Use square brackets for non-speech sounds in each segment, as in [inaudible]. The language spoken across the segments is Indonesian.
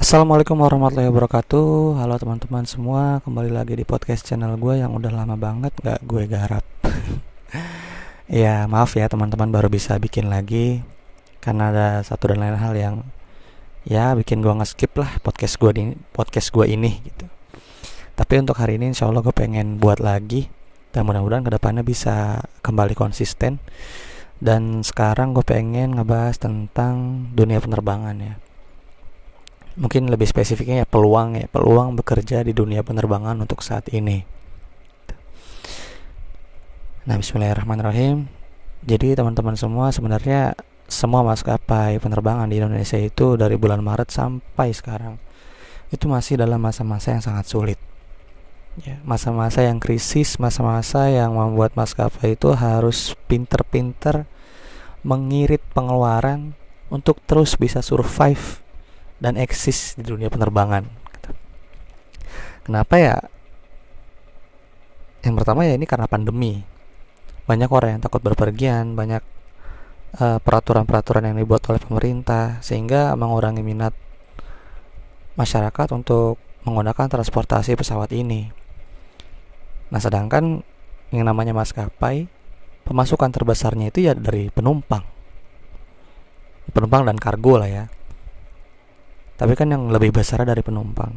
Assalamualaikum warahmatullahi wabarakatuh. Halo teman-teman semua Kembali lagi di podcast channel gue Yang udah lama banget gak gue garap. [laughs] Ya maaf ya teman-teman Baru bisa bikin lagi Karena ada satu dan lain hal yang Ya bikin gue nge-skip lah Podcast gue ini, podcast gue ini gitu. Tapi untuk hari ini insya Allah gue pengen buat lagi Dan mudah-mudahan ke depannya bisa Kembali konsisten. Dan sekarang gue pengen ngebahas tentang Dunia penerbangan ya mungkin lebih spesifiknya ya peluang ya. Peluang bekerja di dunia penerbangan untuk saat ini. Nah Bismillahirrahmanirrahim. Jadi teman-teman semua sebenarnya semua maskapai penerbangan di Indonesia itu dari bulan Maret sampai sekarang itu masih dalam masa-masa yang sangat sulit. Ya masa-masa yang krisis masa-masa yang membuat maskapai itu harus pinter-pinter mengirit pengeluaran untuk terus bisa survive dan eksis di dunia penerbangan. Gitu. Kenapa ya? Yang pertama ya ini karena pandemi. Banyak orang yang takut berpergian, banyak eh, peraturan-peraturan yang dibuat oleh pemerintah sehingga mengurangi minat masyarakat untuk menggunakan transportasi pesawat ini. Nah, sedangkan yang namanya maskapai, pemasukan terbesarnya itu ya dari penumpang. Penumpang dan kargo lah ya tapi kan yang lebih besar dari penumpang.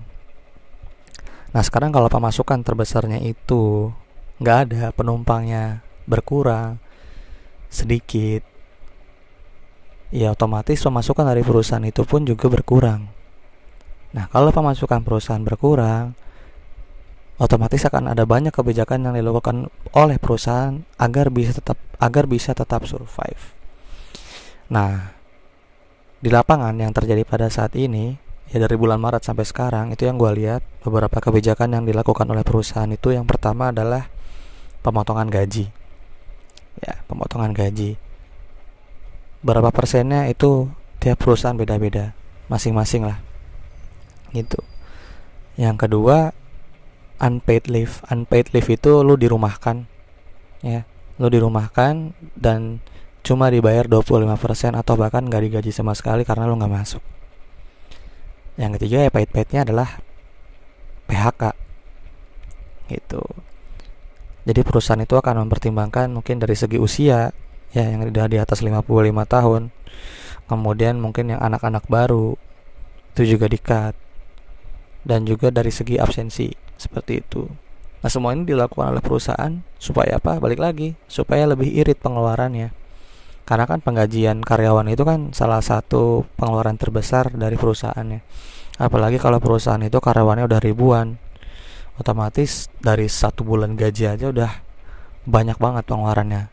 Nah sekarang kalau pemasukan terbesarnya itu nggak ada penumpangnya berkurang sedikit. Ya otomatis pemasukan dari perusahaan itu pun juga berkurang. Nah kalau pemasukan perusahaan berkurang otomatis akan ada banyak kebijakan yang dilakukan oleh perusahaan agar bisa tetap agar bisa tetap survive. Nah di lapangan yang terjadi pada saat ini ya dari bulan Maret sampai sekarang itu yang gue lihat beberapa kebijakan yang dilakukan oleh perusahaan itu yang pertama adalah pemotongan gaji. Ya pemotongan gaji. Berapa persennya itu tiap perusahaan beda-beda masing-masing lah. Gitu. Yang kedua unpaid leave. Unpaid leave itu lu dirumahkan ya. Lu dirumahkan dan cuma dibayar 25% atau bahkan nggak digaji sama sekali karena lo nggak masuk. Yang ketiga ya pahit-pahitnya adalah PHK gitu. Jadi perusahaan itu akan mempertimbangkan mungkin dari segi usia ya yang sudah di atas 55 tahun. Kemudian mungkin yang anak-anak baru itu juga dikat. Dan juga dari segi absensi seperti itu. Nah semua ini dilakukan oleh perusahaan supaya apa? Balik lagi supaya lebih irit pengeluarannya karena kan penggajian karyawan itu kan salah satu pengeluaran terbesar dari perusahaannya. Apalagi kalau perusahaan itu karyawannya udah ribuan otomatis dari satu bulan gaji aja udah banyak banget pengeluarannya.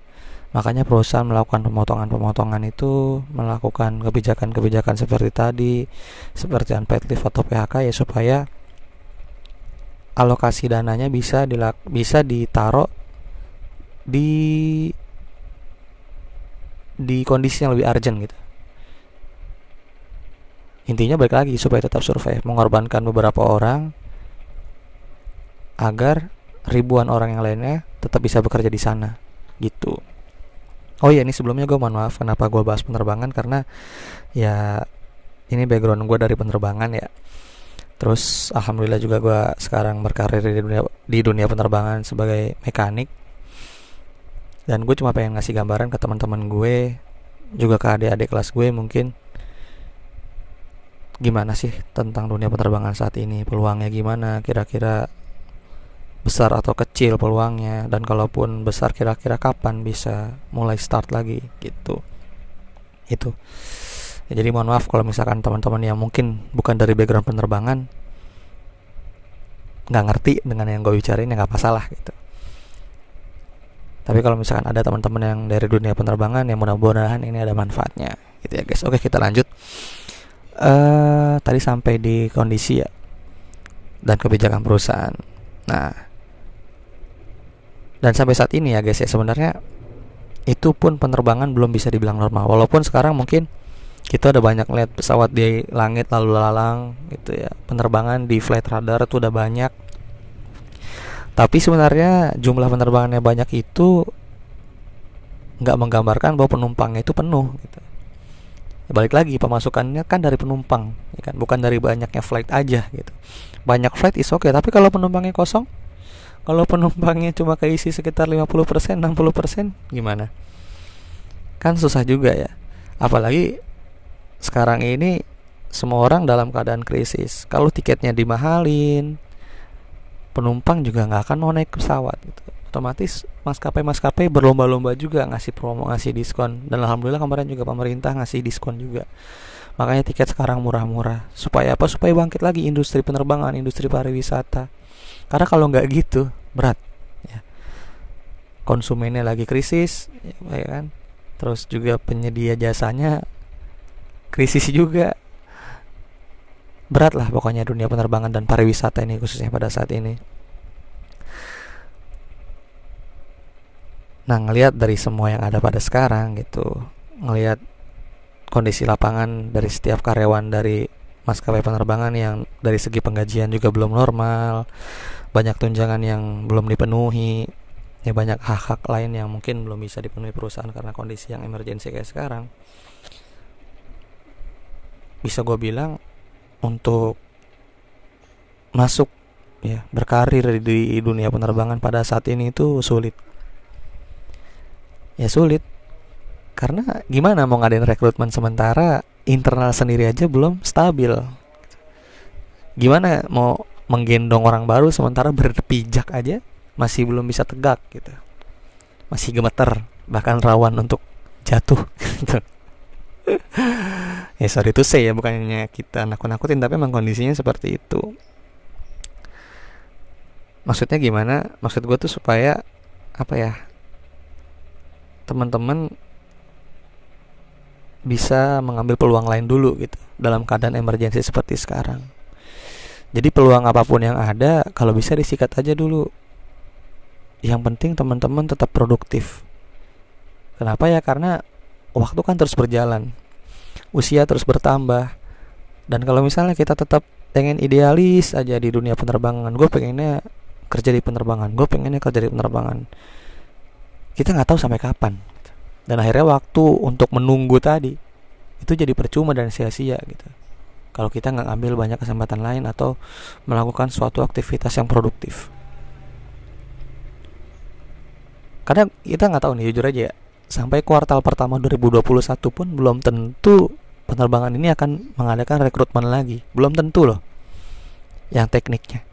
Makanya perusahaan melakukan pemotongan-pemotongan itu melakukan kebijakan-kebijakan seperti tadi seperti unpaid leave atau PHK ya supaya alokasi dananya bisa dilak bisa ditaruh di di kondisi yang lebih urgent gitu. Intinya balik lagi supaya tetap survive. Mengorbankan beberapa orang agar ribuan orang yang lainnya tetap bisa bekerja di sana gitu. Oh iya ini sebelumnya gue mohon maaf kenapa gue bahas penerbangan karena ya ini background gue dari penerbangan ya. Terus alhamdulillah juga gue sekarang berkarir di dunia di dunia penerbangan sebagai mekanik dan gue cuma pengen ngasih gambaran ke teman-teman gue juga ke adik-adik kelas gue mungkin. Gimana sih tentang dunia penerbangan saat ini? Peluangnya gimana? Kira-kira besar atau kecil peluangnya? Dan kalaupun besar kira-kira kapan bisa mulai start lagi? Gitu. Itu. Ya, jadi mohon maaf kalau misalkan teman-teman yang mungkin bukan dari background penerbangan nggak ngerti dengan yang gue bicarain ya nggak masalah gitu tapi kalau misalkan ada teman-teman yang dari dunia penerbangan yang mudah-mudahan ini ada manfaatnya gitu ya guys. Oke kita lanjut. Uh, tadi sampai di kondisi ya dan kebijakan perusahaan. Nah dan sampai saat ini ya guys ya sebenarnya itu pun penerbangan belum bisa dibilang normal. Walaupun sekarang mungkin kita udah banyak lihat pesawat di langit lalu lalang gitu ya. Penerbangan di flight radar itu udah banyak tapi sebenarnya jumlah penerbangannya banyak itu nggak menggambarkan bahwa penumpangnya itu penuh gitu. balik lagi pemasukannya kan dari penumpang ya kan? Bukan dari banyaknya flight aja gitu. Banyak flight is oke okay, tapi kalau penumpangnya kosong kalau penumpangnya cuma keisi sekitar 50% 60% gimana? Kan susah juga ya. Apalagi sekarang ini semua orang dalam keadaan krisis. Kalau tiketnya dimahalin penumpang juga nggak akan mau naik pesawat gitu. Otomatis maskapai-maskapai berlomba-lomba juga ngasih promo ngasih diskon. Dan alhamdulillah kemarin juga pemerintah ngasih diskon juga. Makanya tiket sekarang murah-murah. Supaya apa? Supaya bangkit lagi industri penerbangan industri pariwisata. Karena kalau nggak gitu berat ya. konsumennya lagi krisis ya kan? Terus juga penyedia jasanya krisis juga berat lah pokoknya dunia penerbangan dan pariwisata ini khususnya pada saat ini. Nah ngelihat dari semua yang ada pada sekarang gitu ngelihat kondisi lapangan dari setiap karyawan dari maskapai penerbangan yang dari segi penggajian juga belum normal banyak tunjangan yang belum dipenuhi ya banyak hak-hak lain yang mungkin belum bisa dipenuhi perusahaan karena kondisi yang emergensi kayak sekarang. Bisa gue bilang untuk masuk ya berkarir di dunia penerbangan pada saat ini itu sulit. Ya sulit. Karena gimana mau ngadain rekrutmen sementara internal sendiri aja belum stabil. Gimana mau menggendong orang baru sementara berpijak aja masih belum bisa tegak gitu. Masih gemeter bahkan rawan untuk jatuh [laughs] gitu. Ya sorry itu saya ya bukannya kita nakut-nakutin tapi emang kondisinya seperti itu. Maksudnya gimana? Maksud gue tuh supaya apa ya teman-teman bisa mengambil peluang lain dulu gitu dalam keadaan emergensi seperti sekarang. Jadi peluang apa pun yang ada kalau bisa disikat aja dulu. Yang penting teman-teman tetap produktif. Kenapa ya? Karena waktu kan terus berjalan usia terus bertambah. Dan kalau misalnya kita tetap pengen idealis aja di dunia penerbangan gue pengennya kerja di penerbangan gue pengennya kerja di penerbangan. Kita nggak tahu sampai kapan. Dan akhirnya waktu untuk menunggu tadi itu jadi percuma dan sia-sia gitu. Kalau kita nggak ambil banyak kesempatan lain atau melakukan suatu aktivitas yang produktif. Karena kita nggak tahu nih jujur aja ya sampai kuartal pertama 2021 pun belum tentu penerbangan ini akan mengadakan rekrutmen lagi. Belum tentu loh yang tekniknya.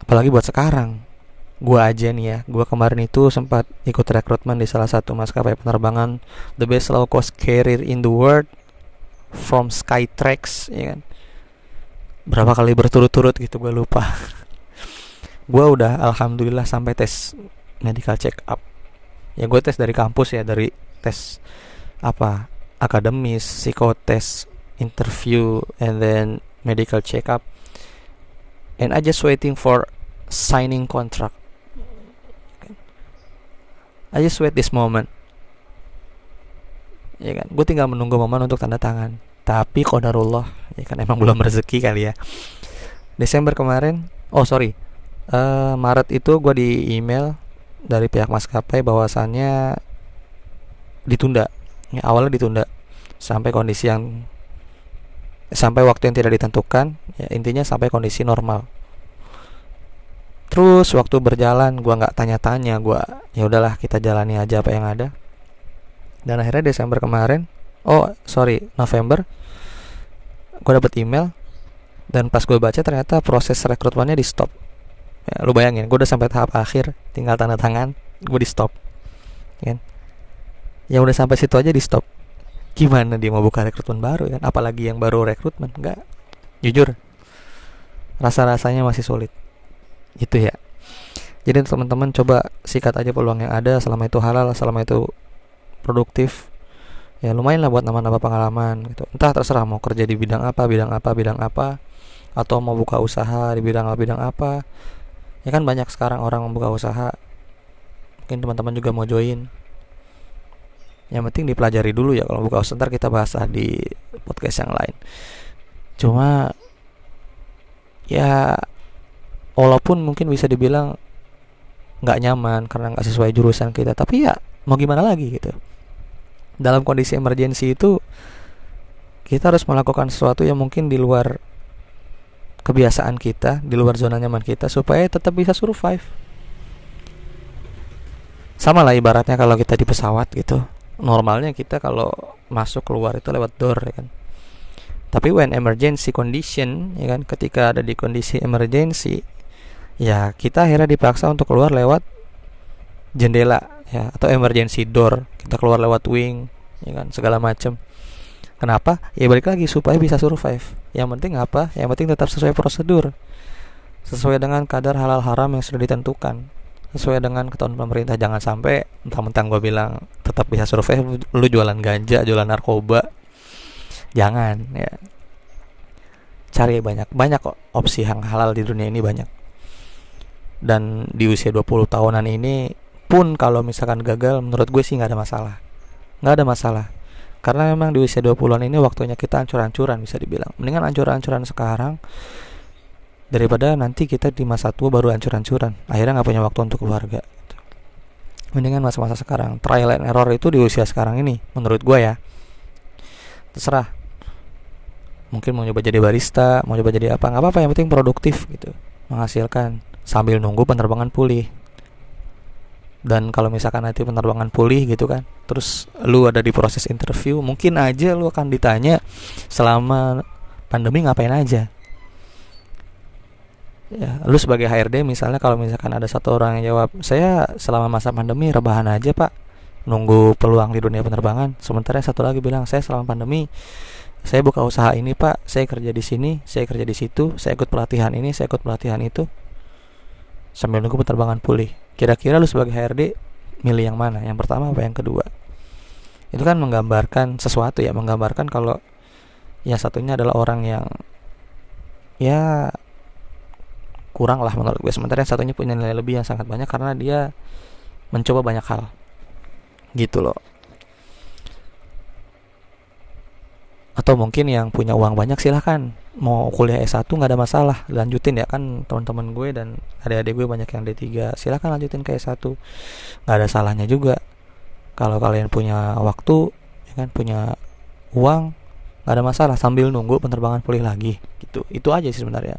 Apalagi buat sekarang. Gua aja nih ya gua kemarin itu sempat ikut rekrutmen di salah satu maskapai penerbangan the best low cost carrier in the world from Skytrax ya kan? Berapa kali berturut-turut gitu gue lupa. [laughs] Gue udah alhamdulillah sampai tes medical check up ya gue tes dari kampus ya dari tes apa akademis psikotes interview and then medical check up and I just waiting for signing contract. I just wait this moment. Ya kan? Gue tinggal menunggu momen untuk tanda tangan. Tapi kodarullah ya kan? Emang belum rezeki kali ya. Desember kemarin oh sorry uh, Maret itu gue di email dari pihak maskapai bahwasannya ditunda. Ya, awalnya ditunda. Sampai kondisi yang sampai waktu yang tidak ditentukan ya intinya sampai kondisi normal. Terus waktu berjalan gue nggak tanya-tanya gue ya udahlah kita jalani aja apa yang ada. Dan akhirnya Desember kemarin oh sorry November gue dapet email dan pas gue baca ternyata proses rekrutmennya di stop ya, lu bayangin gue udah sampai tahap akhir tinggal tanda tangan gue di stop. Kan? Yang udah sampai situ aja di stop. Gimana dia mau buka rekrutmen baru kan? Apalagi yang baru rekrutmen enggak. Jujur rasa-rasanya masih sulit. Itu ya. Jadi teman-teman coba sikat aja peluang yang ada selama itu halal selama itu produktif. Ya lumayan lah buat nambah-nambah pengalaman gitu. Entah terserah mau kerja di bidang apa bidang apa bidang apa atau mau buka usaha di bidang apa bidang apa ya kan banyak sekarang orang membuka usaha. Mungkin teman-teman juga mau join. Yang penting dipelajari dulu ya. Kalau buka usaha ntar kita bahas di podcast yang lain. Cuma ya walaupun mungkin bisa dibilang nggak nyaman karena nggak sesuai jurusan kita tapi ya mau gimana lagi gitu. Dalam kondisi emergensi itu kita harus melakukan sesuatu yang mungkin di luar kebiasaan kita, di luar zona nyaman kita supaya tetap bisa survive. Sama lah ibaratnya kalau kita di pesawat gitu. Normalnya kita kalau masuk keluar itu lewat door ya kan. Tapi when emergency condition ya kan ketika ada di kondisi emergency ya kita akhirnya dipaksa untuk keluar lewat jendela ya atau emergency door kita keluar lewat wing ya kan segala macam Kenapa? Ya balik lagi supaya bisa survive. Yang penting apa? Yang penting tetap sesuai prosedur. Sesuai dengan kadar halal haram yang sudah ditentukan. Sesuai dengan ketahuan pemerintah jangan sampai mentang-mentang gue bilang tetap bisa survive lu jualan ganja, jualan narkoba. Jangan ya. Cari banyak banyak kok opsi yang halal di dunia ini banyak. Dan di usia 20 tahunan ini pun kalau misalkan gagal menurut gue sih nggak ada masalah. Nggak ada masalah karena memang di usia 20-an ini waktunya kita ancur-ancuran bisa dibilang. Mendingan ancur-ancuran sekarang daripada nanti kita di masa tua baru ancur-ancuran. Akhirnya nggak punya waktu untuk keluarga mendingan masa-masa sekarang trial and error itu di usia sekarang ini menurut gue ya. Terserah. Mungkin mau coba jadi barista mau coba jadi apa nggak apa-apa yang penting produktif gitu. Menghasilkan sambil nunggu penerbangan pulih dan kalau misalkan nanti penerbangan pulih gitu kan terus lu ada di proses interview mungkin aja lu akan ditanya selama pandemi ngapain aja? Ya lu sebagai HRD misalnya kalau misalkan ada satu orang yang jawab saya selama masa pandemi rebahan aja pak. Nunggu peluang di dunia penerbangan. Sementara satu lagi bilang saya selama pandemi saya buka usaha ini pak. Saya kerja di sini saya kerja di situ saya ikut pelatihan ini saya ikut pelatihan itu. Sambil nunggu penerbangan pulih Kira-kira lu sebagai HRD milih yang mana? Yang pertama apa yang kedua? Itu kan menggambarkan sesuatu ya, menggambarkan kalau yang satunya adalah orang yang ya kurang lah menurut gue. Sementara yang satunya punya nilai lebih yang sangat banyak karena dia mencoba banyak hal. Gitu loh. atau mungkin yang punya uang banyak silahkan mau kuliah S1 nggak ada masalah lanjutin ya. Kan teman-teman gue dan adik-adik gue banyak yang D3 silahkan lanjutin ke S1 nggak ada salahnya juga. Kalau kalian punya waktu ya kan punya uang nggak ada masalah. Sambil nunggu penerbangan pulih lagi gitu. Itu aja sih sebenarnya.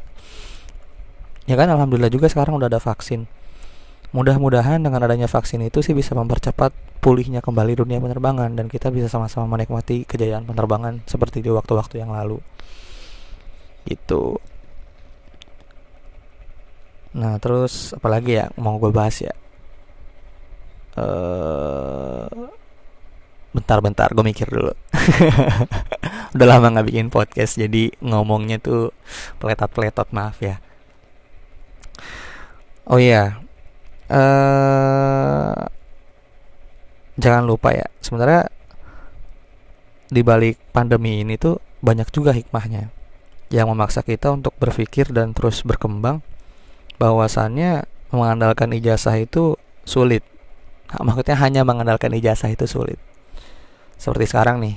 Ya kan alhamdulillah juga sekarang udah ada vaksin. Mudah-mudahan dengan adanya vaksin itu sih bisa mempercepat pulihnya kembali dunia penerbangan dan kita bisa sama-sama menikmati kejayaan penerbangan seperti di waktu-waktu yang lalu gitu. Nah terus apalagi ya mau gue bahas ya? Uh, bentar-bentar gue mikir dulu. [laughs] Udah lama nggak bikin podcast jadi ngomongnya tuh peletot-peletot maaf ya. Oh iya. Uh, jangan lupa ya sebenarnya di balik pandemi ini tuh banyak juga hikmahnya yang memaksa kita untuk berpikir dan terus berkembang bahwasannya mengandalkan ijazah itu sulit. Nah, maksudnya hanya mengandalkan ijazah itu sulit. Seperti sekarang nih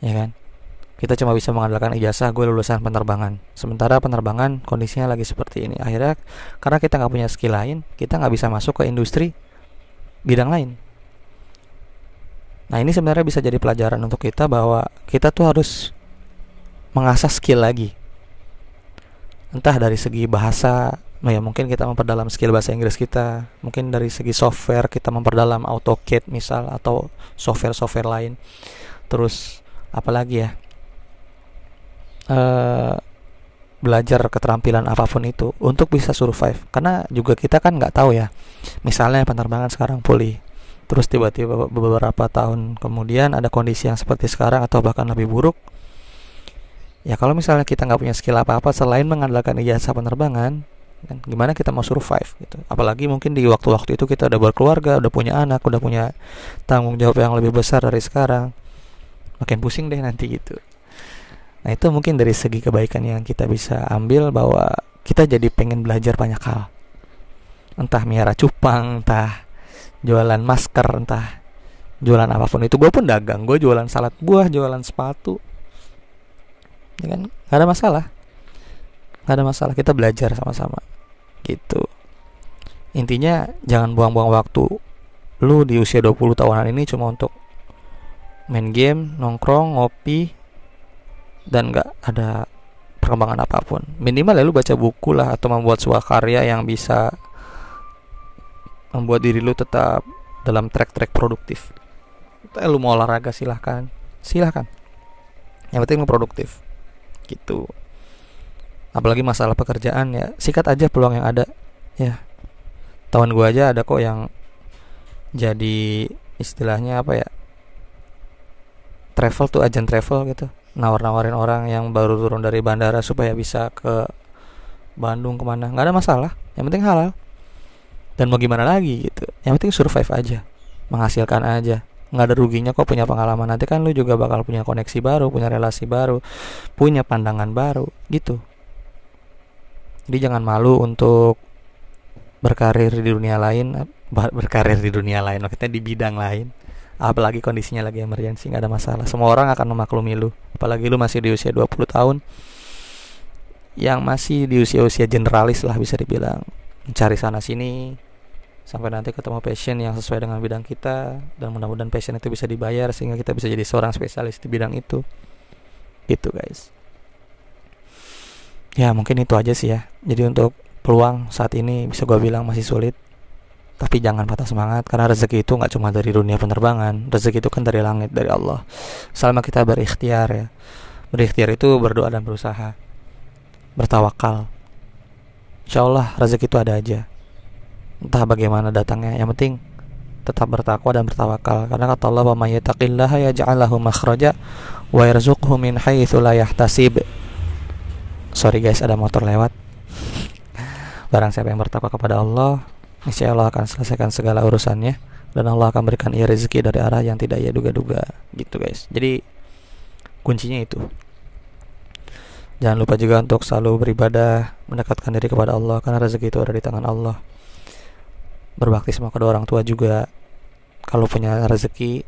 ya kan? Kita cuma bisa mengandalkan ijazah gue lulusan penerbangan. Sementara penerbangan kondisinya lagi seperti ini. Akhirnya karena kita nggak punya skill lain kita nggak bisa masuk ke industri bidang lain. Nah ini sebenarnya bisa jadi pelajaran untuk kita bahwa kita tuh harus mengasah skill lagi. Entah dari segi bahasa ya mungkin kita memperdalam skill bahasa Inggris kita. Mungkin dari segi software kita memperdalam AutoCAD misal atau software-software lain. Terus apalagi ya? Uh, belajar keterampilan apa pun itu untuk bisa survive. Karena juga kita kan nggak tahu ya. Misalnya penerbangan sekarang pulih. Terus tiba-tiba beberapa tahun kemudian ada kondisi yang seperti sekarang atau bahkan lebih buruk ya kalau misalnya kita nggak punya skill apa-apa selain mengandalkan ijazah penerbangan kan gimana kita mau survive gitu apalagi mungkin di waktu-waktu itu kita udah berkeluarga udah punya anak udah punya tanggung jawab yang lebih besar dari sekarang makin pusing deh nanti gitu Nah itu mungkin dari segi kebaikan yang kita bisa ambil bahwa kita jadi pengen belajar banyak hal. Entah miara cupang, entah jualan masker, entah jualan apa pun itu. Gue pun dagang, gue jualan salad buah, jualan sepatu. Ya kan, gak ada masalah. Gak ada masalah, kita belajar sama-sama. Gitu. Intinya jangan buang-buang waktu. Lu di usia 20 tahunan ini cuma untuk main game nongkrong ngopi dan nggak ada perkembangan apa pun. Minimal ya lu baca buku lah atau membuat sebuah karya yang bisa membuat diri lu tetap dalam track-track produktif. Lu mau olahraga silahkan. Silahkan. Yang penting lu produktif gitu. Apalagi masalah pekerjaan ya sikat aja peluang yang ada ya. Tahun gua aja ada kok yang jadi istilahnya apa ya travel tuh agen travel gitu. Nawar-nawarin orang yang baru turun dari bandara supaya bisa ke Bandung ke mana. Nggak ada masalah yang penting halal. Dan mau gimana lagi gitu yang penting survive aja menghasilkan aja nggak ada ruginya kok punya pengalaman. Nanti kan lu juga bakal punya koneksi baru punya relasi baru punya pandangan baru gitu. Jadi jangan malu untuk berkarir di dunia lain berkarir di dunia lain maksudnya di bidang lain. Apalagi kondisinya lagi emergency nggak ada masalah. Semua orang akan memaklumi lu. Apalagi lu masih di usia 20 tahun yang masih di usia-usia generalis lah bisa dibilang. Mencari sana sini sampai nanti ketemu passion yang sesuai dengan bidang kita dan mudah-mudahan passion itu bisa dibayar sehingga kita bisa jadi seorang spesialis di bidang itu. Gitu guys. Ya mungkin itu aja sih ya. Jadi untuk peluang saat ini bisa gue bilang masih sulit. Tapi jangan patah semangat karena rezeki itu nggak cuma dari dunia penerbangan. Rezeki itu kan dari langit dari Allah. Selama kita berikhtiar ya. Berikhtiar itu berdoa dan berusaha. Bertawakal. Insya Allah rezeki itu ada aja entah bagaimana datangnya yang penting tetap bertakwa dan bertawakal karena kata Allah wa may yattaqillaha yaj'al lahu makhraja wa yarzuqhu min haitsu la yahtasib sorry guys ada motor lewat barang siapa yang bertakwa kepada Allah Niscaya Allah akan selesaikan segala urusannya dan Allah akan berikan ia rezeki dari arah yang tidak ia duga-duga gitu guys. Jadi kuncinya itu. Jangan lupa juga untuk selalu beribadah, mendekatkan diri kepada Allah karena rezeki itu ada di tangan Allah. Berbakti sama kedua orang tua juga. Kalau punya rezeki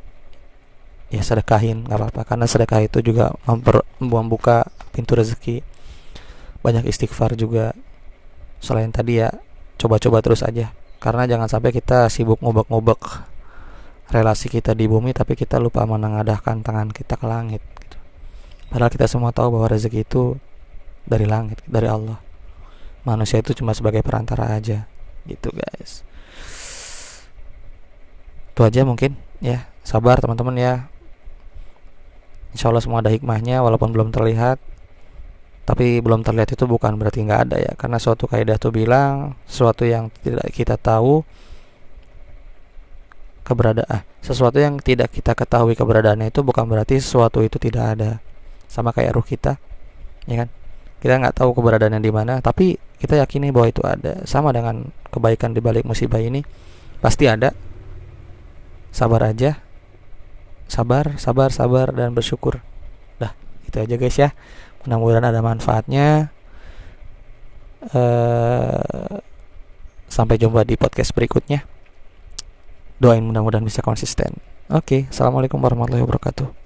ya sedekahin nggak apa-apa karena sedekah itu juga membuka pintu rezeki. Banyak istighfar juga. Selain tadi ya coba-coba terus aja karena jangan sampai kita sibuk ngobek-ngobek relasi kita di bumi tapi kita lupa menengadahkan tangan kita ke langit gitu. padahal kita semua tahu bahwa rezeki itu dari langit dari Allah manusia itu cuma sebagai perantara aja gitu guys itu aja mungkin. Ya sabar teman-teman ya. Insya Allah semua ada hikmahnya walaupun belum terlihat. Tapi belum terlihat itu bukan berarti nggak ada ya. Karena suatu kaidah tuh bilang sesuatu yang tidak kita tahu keberadaan ah, sesuatu yang tidak kita ketahui keberadaannya itu bukan berarti sesuatu itu tidak ada. Sama kayak ruh kita ya kan? Kita nggak tahu keberadaannya di mana tapi kita yakini bahwa itu ada. Sama dengan kebaikan di balik musibah ini pasti ada sabar aja. Sabar sabar sabar dan bersyukur. Dah itu aja guys ya. Mudah-mudahan ada manfaatnya. Uh, sampai jumpa di podcast berikutnya. Doain mudah-mudahan bisa konsisten. Oke assalamualaikum warahmatullahi wabarakatuh